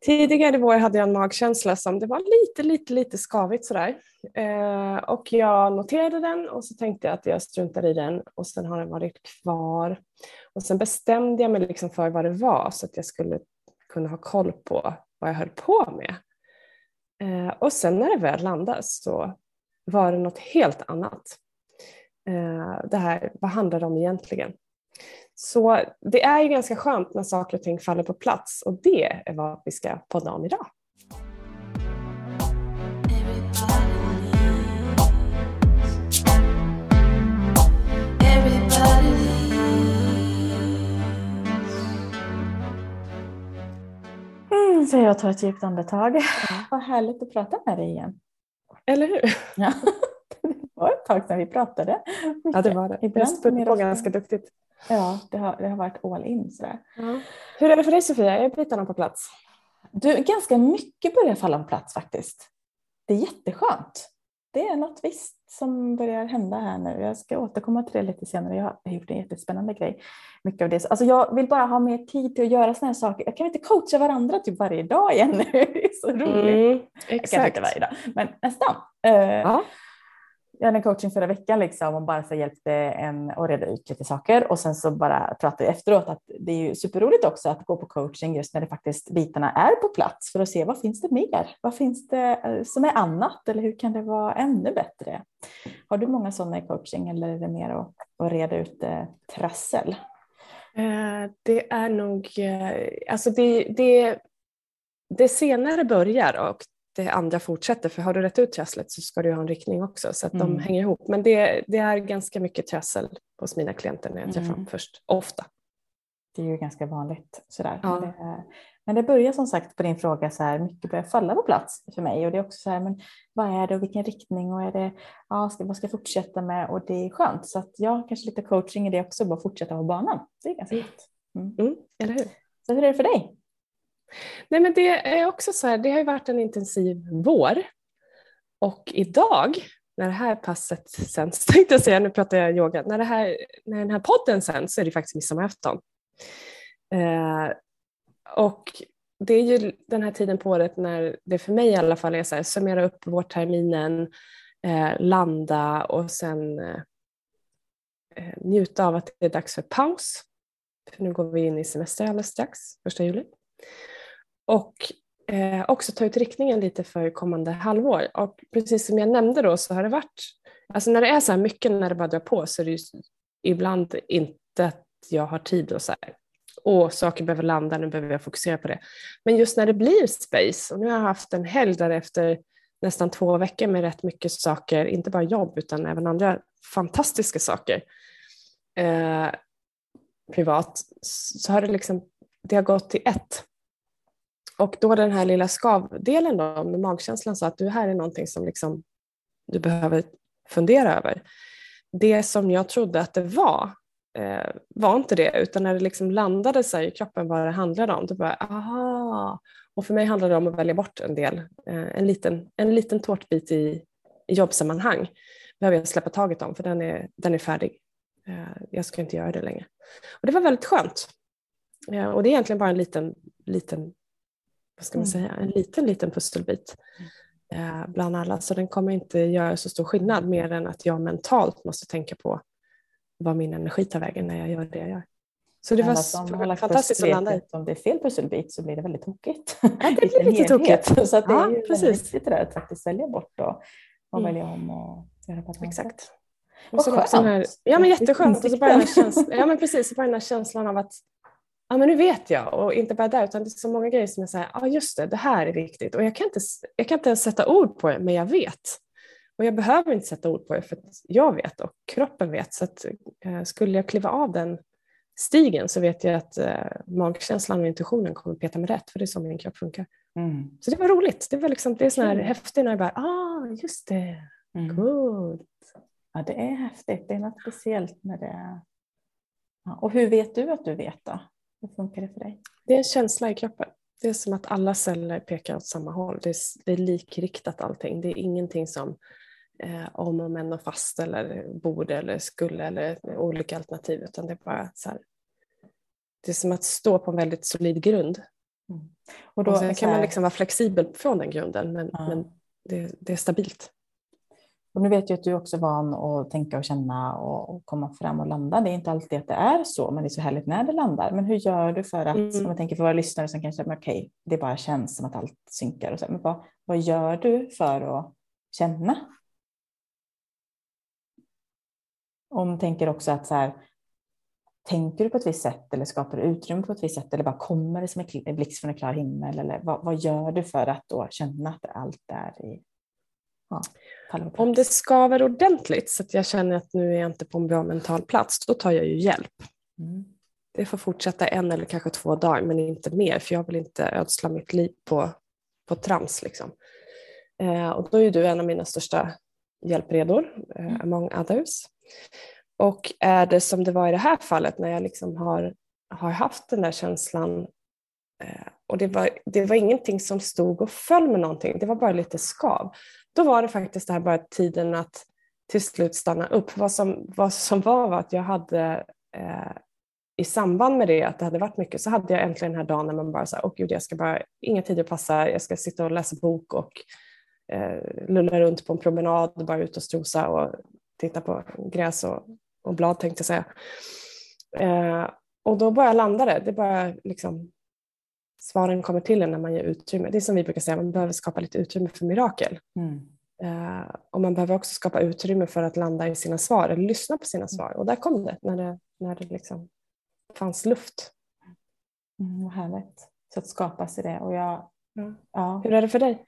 Tidigare i vår hade jag en magkänsla som det var lite, lite, lite skavigt sådär. Eh, och jag noterade den och så tänkte jag att jag struntar i den och sen har den varit kvar. Och sen bestämde jag mig liksom för vad det var så att jag skulle kunna ha koll på vad jag höll på med. Eh, och sen när det väl landade så var det något helt annat. Eh, det här, vad handlar det om egentligen? Så det är ju ganska skönt när saker och ting faller på plats och det är vad vi ska podda om idag. Mm, så jag tar ett djupt andetag. Ja. Vad härligt att prata med dig igen. Eller hur? Ja. Det var ett tag sedan vi pratade. Ja det var det. Ibland jag på ganska duktigt. Ja, det har, det har varit all in sådär. Ja. Hur är det för dig Sofia? Är bitarna på plats? Du, ganska mycket börjar falla på plats faktiskt. Det är jätteskönt. Det är något visst som börjar hända här nu. Jag ska återkomma till det lite senare. Jag har gjort en jättespännande grej. Mycket av det. Alltså jag vill bara ha mer tid till att göra sådana här saker. Jag kan inte coacha varandra typ varje dag igen nu. Det är så roligt. Mm, exakt. Jag kan inte varje dag, men nästan. Uh, ja jag hade en coaching förra veckan liksom och bara så hjälpte en att reda ut lite saker och sen så bara pratade vi efteråt att det är ju superroligt också att gå på coaching just när det faktiskt bitarna är på plats för att se vad finns det mer? Vad finns det eh, som är annat eller hur kan det vara ännu bättre? Har du många sådana i coaching eller är det mer att, att reda ut eh, trassel? Eh, det är nog, eh, alltså det, det, det senare börjar och det andra fortsätter. För har du rätt ut trasslet så ska du ha en riktning också så att mm. de hänger ihop. Men det, det, är ganska mycket trassel hos mina klienter när jag träffar mm. dem först, ofta. Det är ju ganska vanligt sådär. Ja. Men, det, men det börjar som sagt på din fråga så här, mycket börjar falla på plats för mig och det är också så här, men vad är det och vilken riktning och är det, ja, ska, vad ska jag fortsätta med och det är skönt. Så att jag kanske lite coaching i det också, bara fortsätta på banan. Det är ganska mm. gott. Mm. Mm, eller hur? Så hur är det för dig? Nej, men det är också så här, det har ju varit en intensiv vår och idag när det här passet sänds, tänkte jag säga, nu pratar jag yoga, när, det här, när den här podden sänds så är det faktiskt midsommarafton. Eh, och det är ju den här tiden på året när det för mig i alla fall är så här, summera upp vårterminen, eh, landa och sen eh, eh njuta av att det är dags för paus. För nu går vi in i semester alldeles strax, första juli. Och eh, också ta ut riktningen lite för kommande halvår. Och precis som jag nämnde då så har det varit, alltså när det är så här mycket när det bara drar på så är det ju ibland inte att jag har tid och så här, och saker behöver landa, nu behöver jag fokusera på det. Men just när det blir space, och nu har jag haft en helg där efter nästan två veckor med rätt mycket saker, inte bara jobb utan även andra fantastiska saker eh, privat, så har det liksom, det har gått till ett. Och då den här lilla skavdelen då, med magkänslan sa att det här är någonting som liksom du behöver fundera över. Det som jag trodde att det var, eh, var inte det, utan när det liksom landade sig i kroppen vad det handlade om, då bara aha. Och för mig handlade det om att välja bort en del, eh, en, liten, en liten tårtbit i, i jobbsammanhang behöver jag släppa taget om för den är, den är färdig. Eh, jag ska inte göra det längre. Och det var väldigt skönt. Eh, och det är egentligen bara en liten, liten vad ska man mm. säga, en liten, liten pusselbit eh, bland alla. Så den kommer inte göra så stor skillnad mer än att jag mentalt måste tänka på vad min energi tar vägen när jag gör det jag gör. Så det var som fantastiskt att landa i. Om det är fel pusselbit så blir det väldigt tokigt. Ja, det blir lite tokigt. Så att det ja, är ju precis. viktigt det där att faktiskt välja bort och, och mm. välja om och göra på ett Exakt. Och så skönt. Här, ja men jätteskönt. Och så bara den här känslan, ja, men precis, så bara den här känslan av att ja men nu vet jag och inte bara där utan det är så många grejer som jag säger, ja just det, det här är viktigt och jag kan, inte, jag kan inte ens sätta ord på det men jag vet. Och jag behöver inte sätta ord på det för att jag vet och kroppen vet så att eh, skulle jag kliva av den stigen så vet jag att eh, magkänslan och intuitionen kommer peta mig rätt för det är så min kropp funkar. Mm. Så det var roligt, det var liksom, det är sån här mm. häftigt när jag bara, ah just det, mm. coolt. Ja det är häftigt, det är något speciellt med det. Ja, och hur vet du att du vet då? Hur funkar det för dig? Det är en känsla i kroppen. Det är som att alla celler pekar åt samma håll. Det är, det är likriktat allting. Det är ingenting som eh, om och men och fast eller borde eller skulle eller olika alternativ utan det är bara så här. Det är som att stå på en väldigt solid grund Mm. Och då och sen kan man liksom vara flexibel från den grunden men, ja. men det, det, är stabilt. Och nu vet jag att du också är van att tänka och känna och, komma fram och landa. Det är inte alltid att det är så, men det är så härligt när det landar. Men hur gör du för att, mm. om jag tänker för våra lyssnare som kanske, okej, okay, det bara känns som att allt synkar. Och så, men vad, vad gör du för att känna? Om tänker också att så här, tänker du på ett visst sätt eller skapar du utrymme på ett visst sätt eller bara kommer det som en blixt från en klar himmel? Eller vad, vad gör du för att då känna att allt är i ja, Om det skaver ordentligt så att jag känner att nu är jag inte på en bra mental plats, då tar jag ju hjälp. Mm. Det får fortsätta en eller kanske två dagar, men inte mer, för jag vill inte ödsla mitt liv på, på trams. Liksom. Eh, och då är du en av mina största hjälpredor, eh, mm. among others. Och är det som det var i det här fallet när jag liksom har, har haft den där känslan eh, och det var, det var ingenting som stod och föll med någonting, det var bara lite skav. Då var det faktiskt det här bara tiden att till slut stanna upp. Vad som, vad som var var att jag hade eh, i samband med det, att det hade varit mycket, så hade jag äntligen den här dagen när man bara sa, åh gud, jag ska bara, inga tider passa, jag ska sitta och läsa bok och eh, lulla runt på en promenad, bara ut och strosa och titta på gräs och, och blad tänkte jag säga. Eh, och då bara landade det, det bara liksom, svaren kommer till en när man ger utrymme. Det är som vi brukar säga, man behöver skapa lite utrymme för mirakel. Mm. Eh, och man behöver också skapa utrymme för att landa i sina svar, eller lyssna på sina svar. Och där kom det, när det, när det liksom fanns luft. Mm, vad härligt. Så att skapa sig det. Och jag, mm. ja. Hur är det för dig?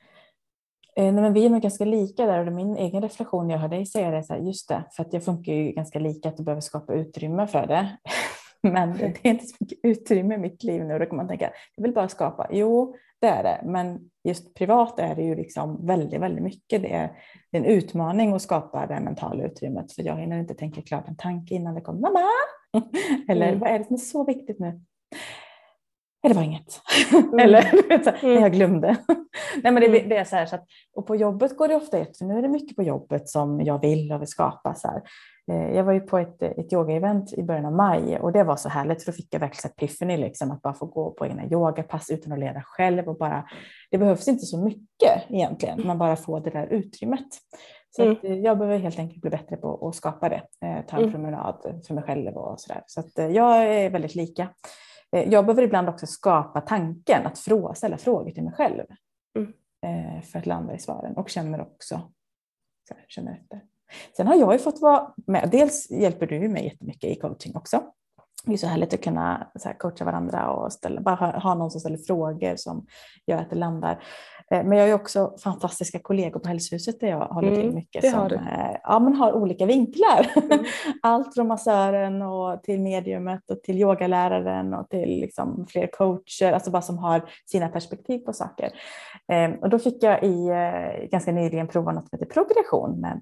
Eh, nej, men vi är nog ganska lika där och min egen reflektion när jag hör dig säga det, så här, just det, för att jag funkar ju ganska lika att du behöver skapa utrymme för det. Men det är inte så mycket utrymme i mitt liv nu. Då kan man tänka, jag vill bara skapa. Jo, det är det. Men just privat är det ju liksom väldigt, väldigt mycket. Det är, en utmaning att skapa det mentala utrymmet. För jag hinner inte tänka klart en tanke innan det kommer mamma. Eller mm. vad är det som är så viktigt nu? Det var inget. Mm. Eller mm. jag glömde. Nej, men det, mm. det, är så här, så att, och på jobbet går det ofta ett, för nu är det mycket på jobbet som jag vill och vill skapa. Så här. Eh, jag var ju på ett, ett yoga-event i början av maj och det var så härligt för då fick jag verkligen epiphany, liksom, att bara få gå på egna yogapass utan att leda själv. Och bara, det behövs inte så mycket egentligen, man bara får det där utrymmet. Så mm. Eh, jag behöver helt enkelt bli bättre på att skapa det, eh, ta en mm. promenad för mig själv och sådär. Så att, jag är väldigt lika. Jag behöver ibland också skapa tanken att frå, ställa frågor till mig själv mm. för att landa i svaren och känner också känner efter. Sen har jag ju fått vara med. Dels hjälper du mig jättemycket i coaching också. Det är så härligt att kunna så coacha varandra och ställa, bara ha, ha någon som ställer frågor som gör att det landar. Eh, men jag har också fantastiska kollegor på hälsohuset där jag håller till mm, mycket som eh, ja, man har olika vinklar. Mm. Allt från massören och till mediumet och till yogaläraren och till liksom fler coacher, alltså bara som har sina perspektiv på saker. Ehm, och då fick jag i, eh, ganska nyligen prova något som heter progression med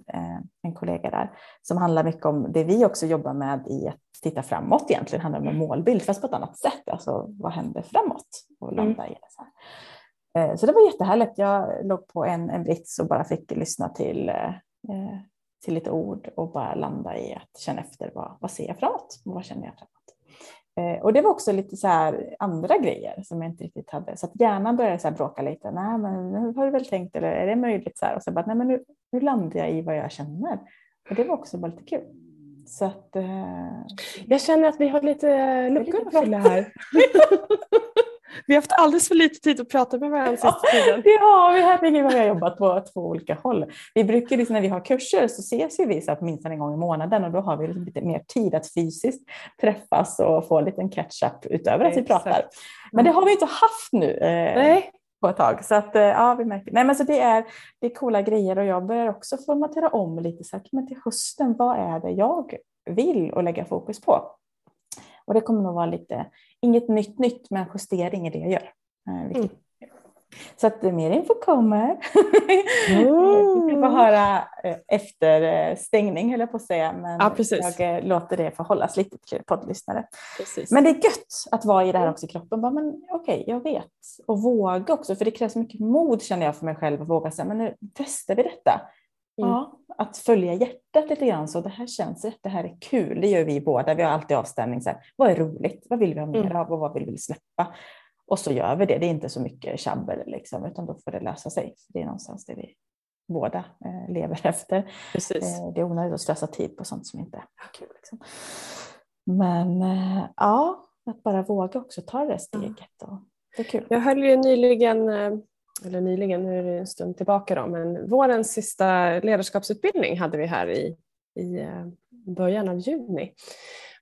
en kollega där som handlar mycket om det vi också jobbar med i att titta framåt egentligen, handlar om en målbild fast på ett annat sätt. Alltså vad händer framåt och landa mm. i det. Så här. Eh, så det var jättehärligt. Jag låg på en, en brits och bara fick lyssna till, eh, till lite ord och bara landa i att känna efter vad, vad ser jag framåt och vad känner jag framåt. Eh, och det var också lite så här andra grejer som jag inte riktigt hade. Så att hjärnan började så bråka lite. Nej, men nu har du väl tänkt eller är det möjligt? Så här. Och så bara, nej, men nu, nu landar jag i vad jag känner. Och det var också bara lite kul. Så att, eh... Jag känner att vi har lite luckor att fylla här. Vi har haft alldeles för lite tid att prata med varandra sista tiden. Har vi. Här vi har jobbat på två olika håll. Vi brukar liksom, när vi har kurser så ses vi så minst en gång i månaden och då har vi liksom lite mer tid att fysiskt träffas och få en liten catch-up utöver att vi pratar. Men det har vi inte haft nu. Eh, Nej på ett tag. Så att, eh, ja, vi märker. Nej, men så det, är, det är coola grejer och jag börjar också formatera om lite. Så här, men till hösten, vad är det jag vill och lägga fokus på? Och det kommer nog vara lite, inget nytt nytt, men justering i det jag gör. Eh, mm. Så att mer info kommer. Mm. Vi får höra eh, efter eh, stängning höll jag på att säga. Men ja, jag låter det förhållas lite till poddlyssnare. Precis. Men det är gött att vara i det här också i kroppen. Bara, men okej, okay, jag vet. Och våga också, för det krävs mycket mod känner jag för mig själv att våga säga, men nu testar vi detta. Mm. Ja, att följa hjärtat lite grann. Så det här känns rätt, det här är kul. Det gör vi båda. Vi har alltid avstämning. Så här, vad är roligt? Vad vill vi ha mer mm. av och vad vill vi släppa? Och så gör vi det. Det är inte så mycket tjabbel liksom, utan då får det lösa sig. Det är någonstans det vi båda eh, lever efter. Precis. Eh, det är onödigt att slösa tid på sånt som inte är kul. Liksom. Men eh, ja, att bara våga också ta det steget. Och, det är kul. Jag höll ju nyligen, eh, eller nyligen, nu är det en stund tillbaka då, men vårens sista ledarskapsutbildning hade vi här i, i eh, början av juni.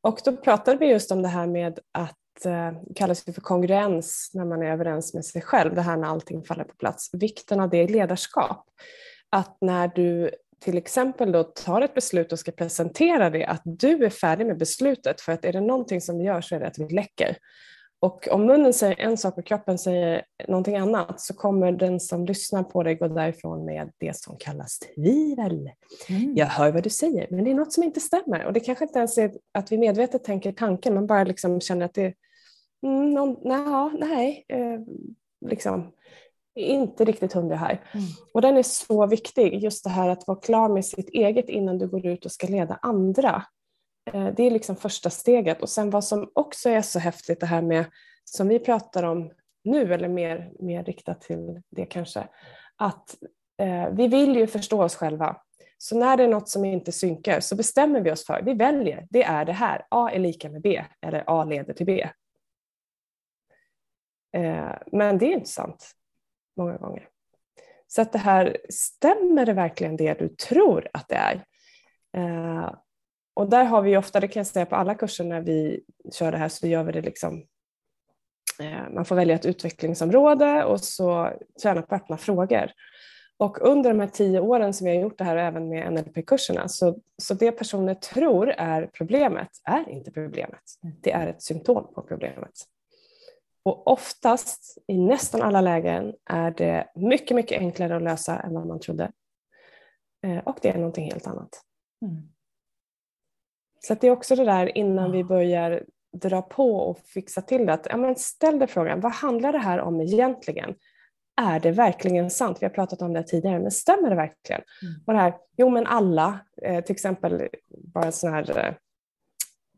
Och då pratade vi just om det här med att eh, kallas för kongruens när man är överens med sig själv, det här när allting faller på plats. Vikten av det i ledarskap. Att när du till exempel då tar ett beslut och ska presentera det, att du är färdig med beslutet. För att är det någonting som vi gör så är det att vi läcker. Och om munnen säger en sak och kroppen säger någonting annat så kommer den som lyssnar på dig gå därifrån med det som kallas tvivel. Mm. Jag hör vad du säger men det är något som inte stämmer och det kanske inte ens är att vi medvetet tänker tanken, man bara liksom känner att det mm, någon, na, nej, eh, liksom, inte riktigt hundra här. Mm. Och den är så viktig, just det här att vara klar med sitt eget innan du går ut och ska leda andra. Eh, det är liksom första steget. Och sen vad som också är så häftigt det här med, som vi pratar om nu, eller mer, mer riktat till det kanske, att eh, vi vill ju förstå oss själva. Så när det är något som inte synkar så bestämmer vi oss för, vi väljer, det är det här, A är lika med B, eller A leder till B. Eh, men det är inte sant många gånger. Så att det här, stämmer det verkligen det du tror att det är? Eh, och där har vi ofta, det kan jag säga på alla kurser när vi kör det här, så gör vi det liksom eh, man får välja ett utvecklingsområde och så träna på öppna frågor. Och under de här tio åren som vi har gjort det här, även med NLP-kurserna, så, så det personer tror är problemet är inte problemet. Det är ett symptom på problemet. Och oftast, i nästan alla lägen, är det mycket, mycket enklare att lösa än vad man trodde. Eh, och det är någonting helt annat. Mm. Så det är också det där innan vi börjar dra på och fixa till det. Att, ja, men ställ dig frågan, vad handlar det här om egentligen? Är det verkligen sant? Vi har pratat om det tidigare, men stämmer det verkligen? Mm. Och det här, jo men alla, eh, till exempel, bara en sån här, eh,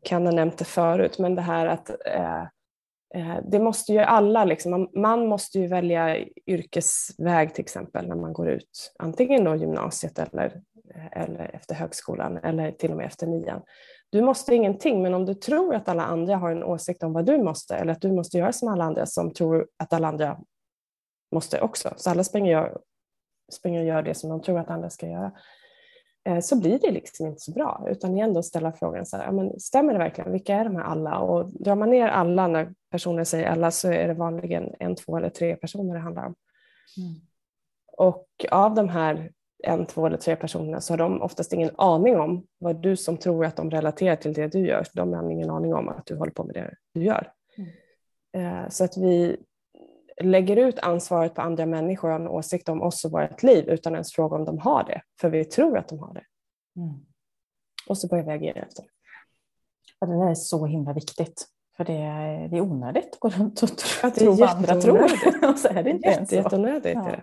kan ha nämnt det förut, men det här att eh, eh, det måste ju alla, liksom, man, man, måste ju välja yrkesväg till exempel när man går ut, antingen då gymnasiet eller, eller efter högskolan eller till och med efter nian. Du måste ingenting, men om du tror att alla andra har en åsikt om vad du måste eller att du måste göra som alla andra som tror att alla andra måste också, så alla springer, gör, springer och gör det som de tror att andra ska göra, eh, så blir det liksom inte så bra. Utan igen då ställa frågan, så här, men stämmer det verkligen? Vilka är de här alla? Och drar man ner alla när personer säger alla så är det vanligen en, två eller tre personer det handlar om. Mm. Och av de här en, två eller tre personerna så har de oftast ingen aning om vad du som tror att de relaterar till det du gör. De har ingen aning om att du håller på med det du gör. Mm. Eh, så att vi lägger ut ansvaret på andra människor och en åsikt om oss och vårt liv utan ens fråga om de har det, för vi tror att de har det. Mm. Och så börjar vi agera efter det. Ja, det är så himla viktigt. För det är, det är onödigt att gå runt och tro, tro vad andra tror. så är det inte Jätte, Jätteonödigt ja.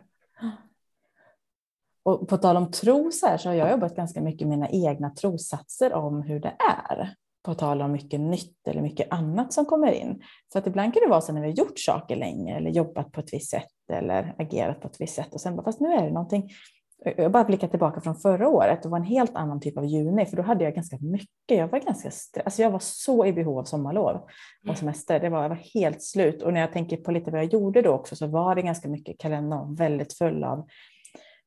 Och på tal om tro så, här, så har jag jobbat ganska mycket med mina egna trossatser om hur det är. På tal om mycket nytt eller mycket annat som kommer in. För att ibland kan det vara så när vi har gjort saker länge eller jobbat på ett visst sätt eller agerat på ett visst sätt och sen bara, fast nu är det någonting. Jag bara blickar tillbaka från förra året. Det var en helt annan typ av juni, för då hade jag ganska mycket. Jag var ganska, alltså jag var så i behov av sommarlov och mm. semester. Det var, jag var helt slut. Och när jag tänker på lite vad jag gjorde då också, så var det ganska mycket kalender väldigt full av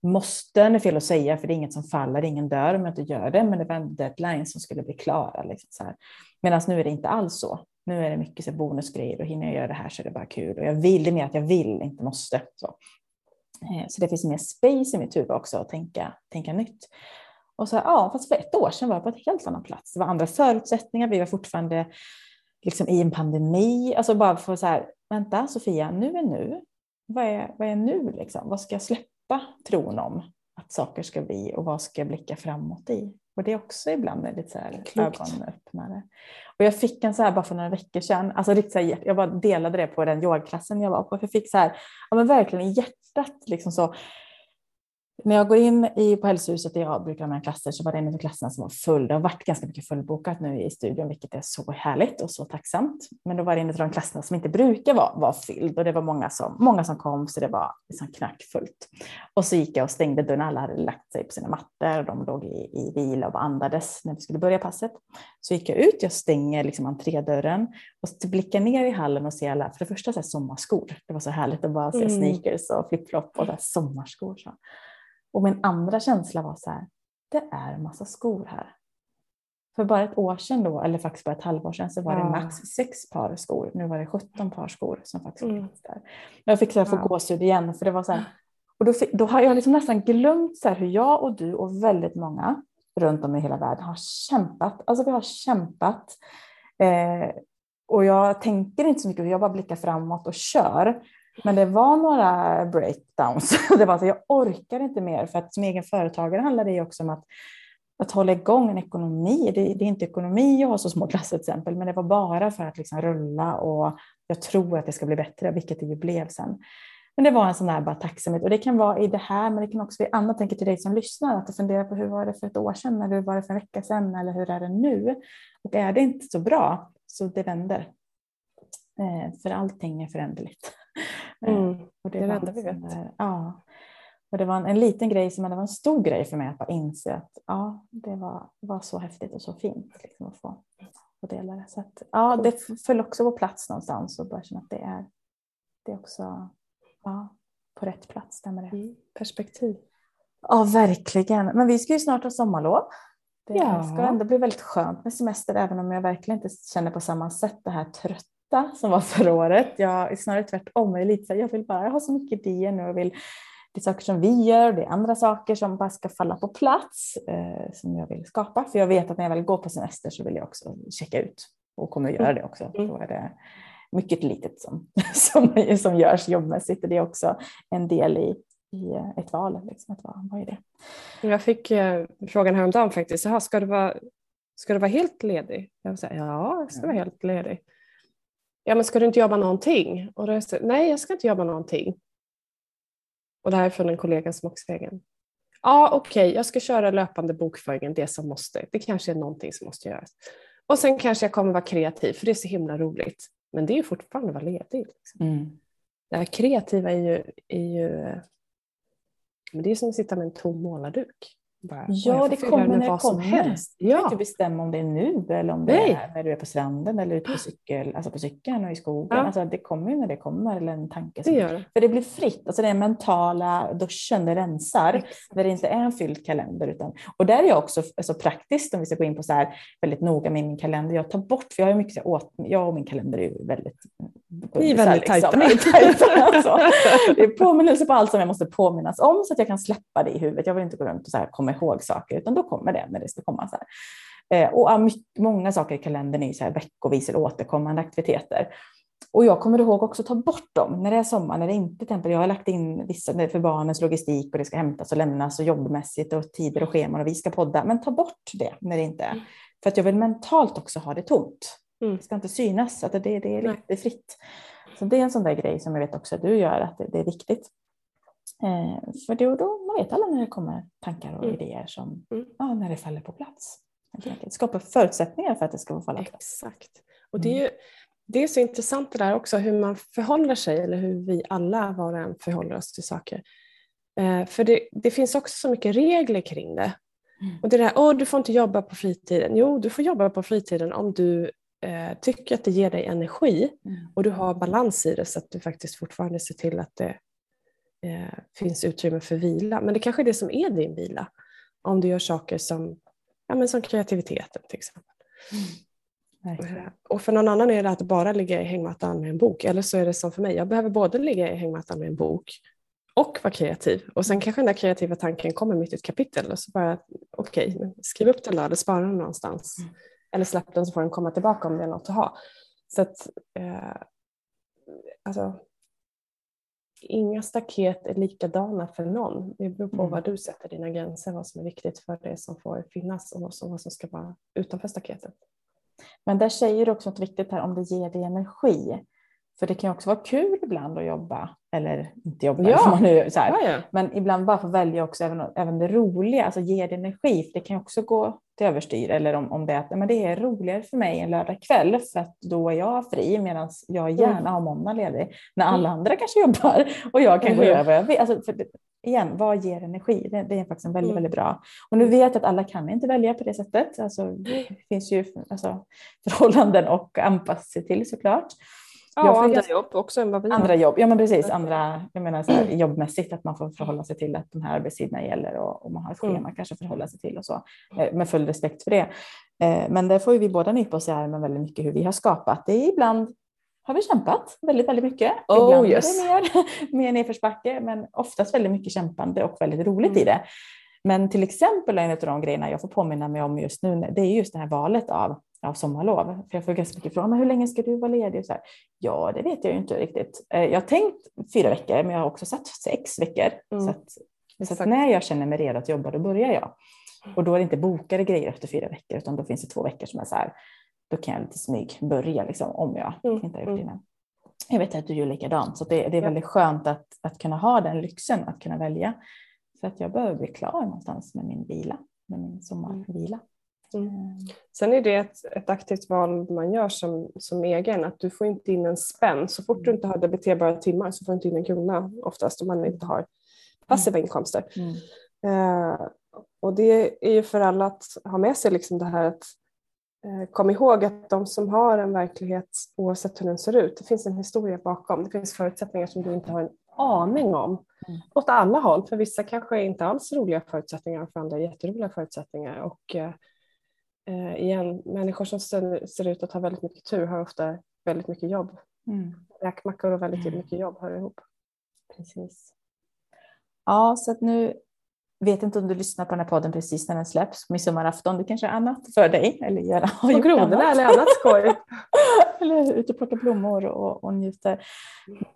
måsten är fel att säga, för det är inget som faller, ingen dör om jag inte gör det, men det var en deadline som skulle bli klara. Liksom Medan nu är det inte alls så. Nu är det mycket så bonusgrejer och hinner jag göra det här så är det bara kul. Och jag vill, det är mer att jag vill, inte måste. Så, eh, så det finns mer space i mitt huvud också att tänka, tänka nytt. Och så, ja, fast för ett år sedan var jag på ett helt annat plats. Det var andra förutsättningar, vi var fortfarande liksom i en pandemi. Alltså bara för så här, vänta Sofia, nu är nu. Vad är, vad är nu liksom? Vad ska jag släppa? Släppa tron om att saker ska bli och vad ska jag blicka framåt i? Och det är också ibland lite så här ögonöppnare. Och jag fick en så här bara för några veckor sedan, alltså riktigt så här, jag bara delade det på den yogklassen jag var på, för jag fick så här, ja men verkligen i hjärtat liksom så, när jag går in i, på hälsohuset där jag brukar ha mina klasser så var det en av klasserna som var full. Det har varit ganska mycket fullbokat nu i studion, vilket är så härligt och så tacksamt. Men då var det en av de klasserna som inte brukar vara, vara fylld och det var många som, många som kom så det var liksom knackfullt. Och så gick jag och stängde dörren. Alla hade lagt sig på sina mattor och de låg i, i vila och andades när vi skulle börja passet. Så gick jag ut, jag stänger liksom entrédörren och blickar ner i hallen och ser alla, för det första så sommarskor. Det var så härligt att bara se mm. sneakers och flipflop och sommarskor. Så. Och min andra känsla var så här, det är massa skor här. För bara ett år sedan då, eller faktiskt bara ett halvår sedan, så var det max sex par skor. Nu var det 17 par skor som faktiskt mm. fanns där. Jag fick så här få gåshud igen, för det var så här, och då, då har jag liksom nästan glömt så hur jag och du och väldigt många runt om i hela världen har kämpat. Alltså vi har kämpat. Eh, och jag tänker inte så mycket, jag bara blickar framåt och kör. Men det var några breakdowns. Det var så jag orkar inte mer för att som egen företagare handlar det ju också om att, att hålla igång en ekonomi. Det, det är inte ekonomi att ha så små klasser till exempel, men det var bara för att liksom rulla och jag tror att det ska bli bättre, vilket det ju blev sen. Men det var en sån där bara tacksamhet och det kan vara i det här, men det kan också vara annat. Tänker till dig som lyssnar att du funderar på hur var det för ett år sedan eller hur var det för en vecka sedan eller hur är det nu? Och är det inte så bra så det vänder. Eh, för allting är föränderligt. Eh, mm. Och det, det är det enda vi vet. Ja. Och det var en, en, liten grej, som, det var en stor grej för mig att bara inse att ja, det var, var så häftigt och så fint liksom, att få, få dela det. Så att, ja, det föll också på plats någonstans och bara känna att det är, det är också ja, på rätt plats. Där med det. Mm. Perspektiv. Ja, verkligen. Men vi ska ju snart ha sommarlov. Det ja. ska ändå bli väldigt skönt med semester, även om jag verkligen inte känner på samma sätt det här trött som var förra året. Jag är snarare tvärtom. Jag, är lite så här, jag vill bara, jag har så mycket idéer nu och vill, det är saker som vi gör, det är andra saker som bara ska falla på plats eh, som jag vill skapa. För jag vet att när jag väl går på semester så vill jag också checka ut och kommer att göra det också. Mm. Då är det mycket litet som, som, som görs jobbmässigt och det är också en del i, i ett val. Liksom, ett val. Vad är det? Jag fick eh, frågan häromdagen faktiskt, Jaha, ska, du vara, ska du vara helt ledig? Jag säga, ja, jag ska vara helt ledig ja men ska du inte jobba någonting? Och då jag nej jag ska inte jobba någonting. Och det här är från en kollega som också är egen. Ja okej, okay, jag ska köra löpande bokföringen, det som måste. Det kanske är någonting som måste göras. Och sen kanske jag kommer vara kreativ, för det är så himla roligt. Men det är ju fortfarande att vara ledig. Liksom. Mm. Det här kreativa är ju, är ju men det är som att sitta med en tom målarduk. Bara, ja, det kommer när det kommer. Du kan inte bestämma om det är nu eller om det Nej. är när du är på stranden eller ute på, cykel, alltså på cykeln och i skogen. Ja. Alltså, det kommer när det kommer eller en tanke. Det gör. För det blir fritt, alltså den mentala duschen, det rensar Exakt. när det inte är en fylld kalender. Utan, och där är jag också alltså, praktiskt om vi ska gå in på så här väldigt noga med min kalender. Jag tar bort, för jag har mycket så åt, jag och min kalender är väldigt ni är väldigt tajta. Liksom. Alltså. Det är påminnelse på allt som jag måste påminnas om så att jag kan släppa det i huvudet. Jag vill inte gå runt och så här, komma ihåg saker, utan då kommer det när det ska komma. Så här. Eh, och många saker i kalendern är så här veckovis eller återkommande aktiviteter. Och jag kommer ihåg också att ta bort dem när det är sommar, när det inte till jag har lagt in vissa för barnens logistik och det ska hämtas och lämnas och jobbmässigt och tider och scheman och vi ska podda. Men ta bort det när det inte är. Mm. För att jag vill mentalt också ha det tomt. Mm. Det ska inte synas, att det, det, är, det är fritt. Så det är en sån där grej som jag vet också att du gör, att det, det är viktigt. Eh, för då, då, vet alla när det kommer tankar och mm. idéer som, mm. ja, när det faller på plats. Skapa förutsättningar för att det ska få falla på plats. Exakt. Och det är, mm. ju, det är så intressant det där också hur man förhåller sig eller hur vi alla var och en förhåller oss till saker. Eh, för det, det, finns också så mycket regler kring det. Mm. Och det där, åh du får inte jobba på fritiden. Jo, du får jobba på fritiden om du eh, tycker att det ger dig energi mm. och du har balans i det så att du faktiskt fortfarande ser till att det eh, finns utrymme för vila. Men det kanske är det som är din vila. Om du gör saker som, ja, men som kreativiteten till exempel. Mm. Eh, och för någon annan är det att bara ligga i hängmattan med en bok. Eller så är det som för mig, jag behöver både ligga i hängmattan med en bok och vara kreativ. Och sen kanske den där kreativa tanken kommer mitt i ett kapitel och så bara, okej, okay, skriv upp den då eller spara den någonstans. Mm. Eller släpp den så får den komma tillbaka om det är något att ha. Så att, eh, alltså, inga staket är likadana för någon. Det beror på mm. var du sätter dina gränser, vad som är viktigt för det som får finnas och vad som, vad som ska vara utanför staketet. Men där säger du också något viktigt här om det ger dig energi. För det kan också vara kul ibland att jobba eller inte jobbar. Ja. Man nu, så här. Ja, ja. Men ibland bara få välja också även, även det roliga, alltså ger det energi, för det kan också gå till överstyr. Eller om, om det är att men det är roligare för mig en lördagkväll för att då är jag fri medan jag gärna har måndag ledig. När alla andra kanske jobbar och jag kan gå och Mm. göra vad jag vill. Alltså, för det, igen, vad ger energi? Det, det är faktiskt en väldigt, Mm. väldigt bra. Och nu vet jag att alla kan inte välja på det sättet. Alltså, det finns ju alltså, förhållanden och anpassa sig till såklart. Ja, andra jobb också än vad vi Andra har. jobb, ja men precis, andra, jag menar så här, jobbmässigt att man får förhålla sig till att de här arbetstiderna gäller och, och man har ett Mm. schema kanske att förhålla sig till och så. Eh, Med full respekt för det. Eh, Men där får vi båda nypa oss i armen väldigt mycket hur vi har skapat. Det ibland har vi kämpat väldigt, väldigt mycket. Oh, ibland yes. är det mer, mer nedförsbacke, men oftast väldigt mycket kämpande och väldigt roligt Mm. i det. Men till exempel en av de grejerna jag får påminna mig om just nu, det är just det här valet av, av sommarlov. För jag får ganska mycket frågor, men hur länge ska du vara ledig? Och så här, ja, det vet jag ju inte riktigt. Eh, Jag har tänkt fyra veckor, men jag har också satt sex veckor. Mm. Så, att, så att när jag känner mig redo att jobba, då börjar jag. Och då är det inte bokade grejer efter fyra veckor, utan då finns det två veckor som är så här, då kan jag lite smyg börja liksom, om jag Mm, inte har gjort mm. det innan. Jag vet att du gör likadant, så det, det är Ja. väldigt skönt att, att kunna ha den lyxen, att kunna välja. För att jag behöver bli klar någonstans med min vila, med min sommarvila. Mm. Sen är det ett, ett aktivt val man gör som, som egen, att du får inte in en spänn. Så fort du inte har debiterbara timmar så får du inte in en krona oftast om man inte har passiva inkomster. Mm. Eh, och det är ju för alla att ha med sig liksom det här att eh, kom ihåg att de som har en verklighet oavsett hur den ser ut, det finns en historia bakom. Det finns förutsättningar som du inte har en aning om. Mm. Åt alla håll, för vissa kanske inte alls roliga förutsättningar, för andra jätteroliga förutsättningar. Och eh, eh, igen, människor som ser, ser ut att ha väldigt mycket tur har ofta väldigt mycket jobb. Mm. Räkmackor och väldigt mycket jobb hör ihop. Precis. Ja, så att nu vet inte om du lyssnar på den här podden precis när den släpps, midsommarafton. Det kanske är annat för dig. Eller gärna har gjort grodorna eller annat skoj. eller ute och plockar blommor och, och njuter.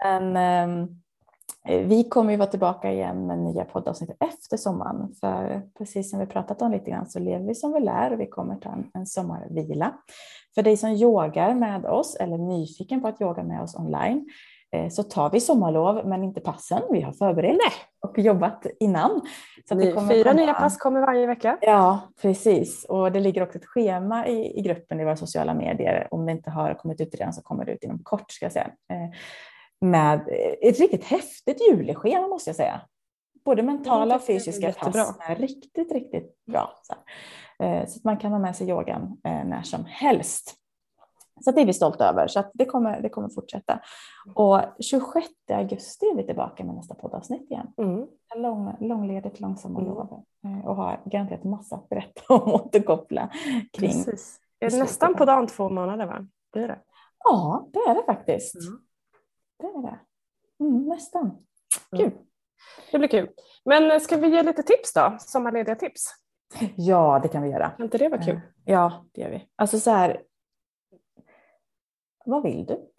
Men ehm, vi kommer ju vara tillbaka igen med nya poddavsnitt efter sommaren. För precis som vi pratat om lite grann så lever vi som vi lär och vi kommer ta en, en sommarvila. För dig som yogar med oss eller är nyfiken på att yoga med oss online eh, så tar vi sommarlov men inte passen. Vi har förberett och jobbat innan. Så Ny, fyra komma- nya pass kommer varje vecka. Ja, precis. Och det ligger också ett schema i, i gruppen i våra sociala medier. Om det inte har kommit ut redan så kommer det ut inom kort ska jag säga. Eh, med ett riktigt häftigt juleschema måste jag säga. Både mentala och är fysiska pass är riktigt, riktigt bra. Så, eh, så att man kan ha med sig yogan eh, när som helst. Så det är vi stolta över. Så det, kommer, det kommer fortsätta. Och 26 augusti är vi tillbaka med nästa poddavsnitt igen Mm. lång, långledigt långsammarlov eh, och har garanterat massa att berätta om och återkoppla kring. Precis. Är det nästan på dagen två månader va? Blir det? Ja, det är det faktiskt. Mm. Det är det. Mm, nästan. Mm. Kul. Det blir kul. Men eh, ska vi ge lite tips då? Sommarlediga tips? Ja, det kan vi göra. Kan inte det vara kul? Ja, det gör vi. Alltså så här. Vad vill du?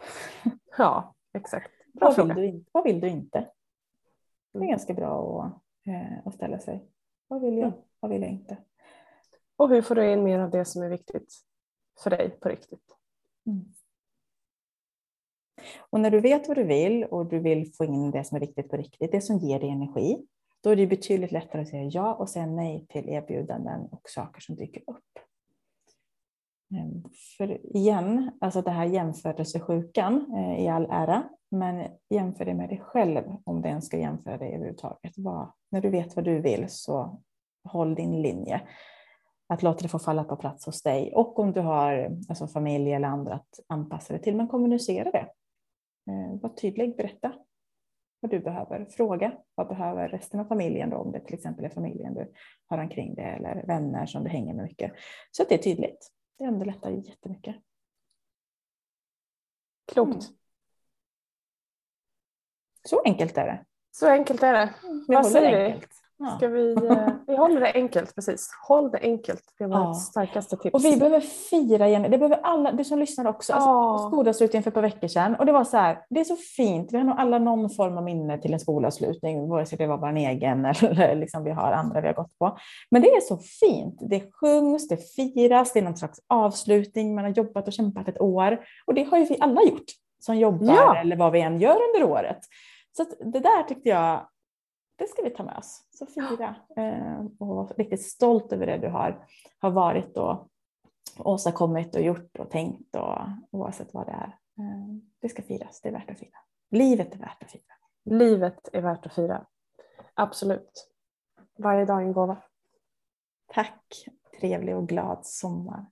Ja, exakt. Bra Vad vill fråga. du, in, vad vill du inte? Det är Mm. ganska bra att, eh, att ställa sig. Vad vill jag? Mm. Vad vill jag inte? Och hur får du in mer av det som är viktigt för dig på riktigt? Mm. Och när du vet vad du vill och du vill få in det som är viktigt på riktigt, det som ger dig energi, då är det betydligt lättare att säga ja och säga nej till erbjudanden och saker som dyker upp. Ehm, för igen, alltså det här jämförelsesjukan eh, i all ära, men jämför det med dig själv om du ens ska jämföra dig överhuvudtaget. Vad- När du vet vad du vill så håll din linje. Att låta det få falla på plats hos dig och om du har alltså familj eller andra att anpassa det till, men kommunicera det. Eh, var tydlig, berätta vad du behöver. Fråga vad behöver resten av familjen då, om det till exempel är familjen du har omkring dig eller vänner som du hänger med mycket. Så att det är tydligt. Det underlättar jättemycket. Klokt. Mm. Så enkelt är det. Så enkelt är det. Vad säger vi? Ja. Ska vi, eh, vi håller det enkelt, precis. Håll det enkelt. Det var Ja. starkaste tips. Och vi behöver fira igen. Det behöver alla, du som lyssnar också. Alltså, Ja. Skolavslutning för ett par veckor sedan. Och det var så här, det är så fint. Vi har nog alla någon form av minne till en skolavslutning, vare sig det var vår egen eller liksom vi har andra vi har gått på. Men det är så fint. Det sjungs, det firas, det är någon slags avslutning. Man har jobbat och kämpat ett år. Och det har ju vi alla gjort som jobbar Ja. eller vad vi än gör under året. Så det där tyckte jag, det ska vi ta med oss. Så fira eh, och vara riktigt stolt över det du har, har varit och åstadkommit och gjort och tänkt och oavsett vad det är. Eh, det ska firas, det är värt att fira. Livet är värt att fira. Livet är värt att fira. Absolut. Varje dag en gåva. Tack. Trevlig och glad sommar.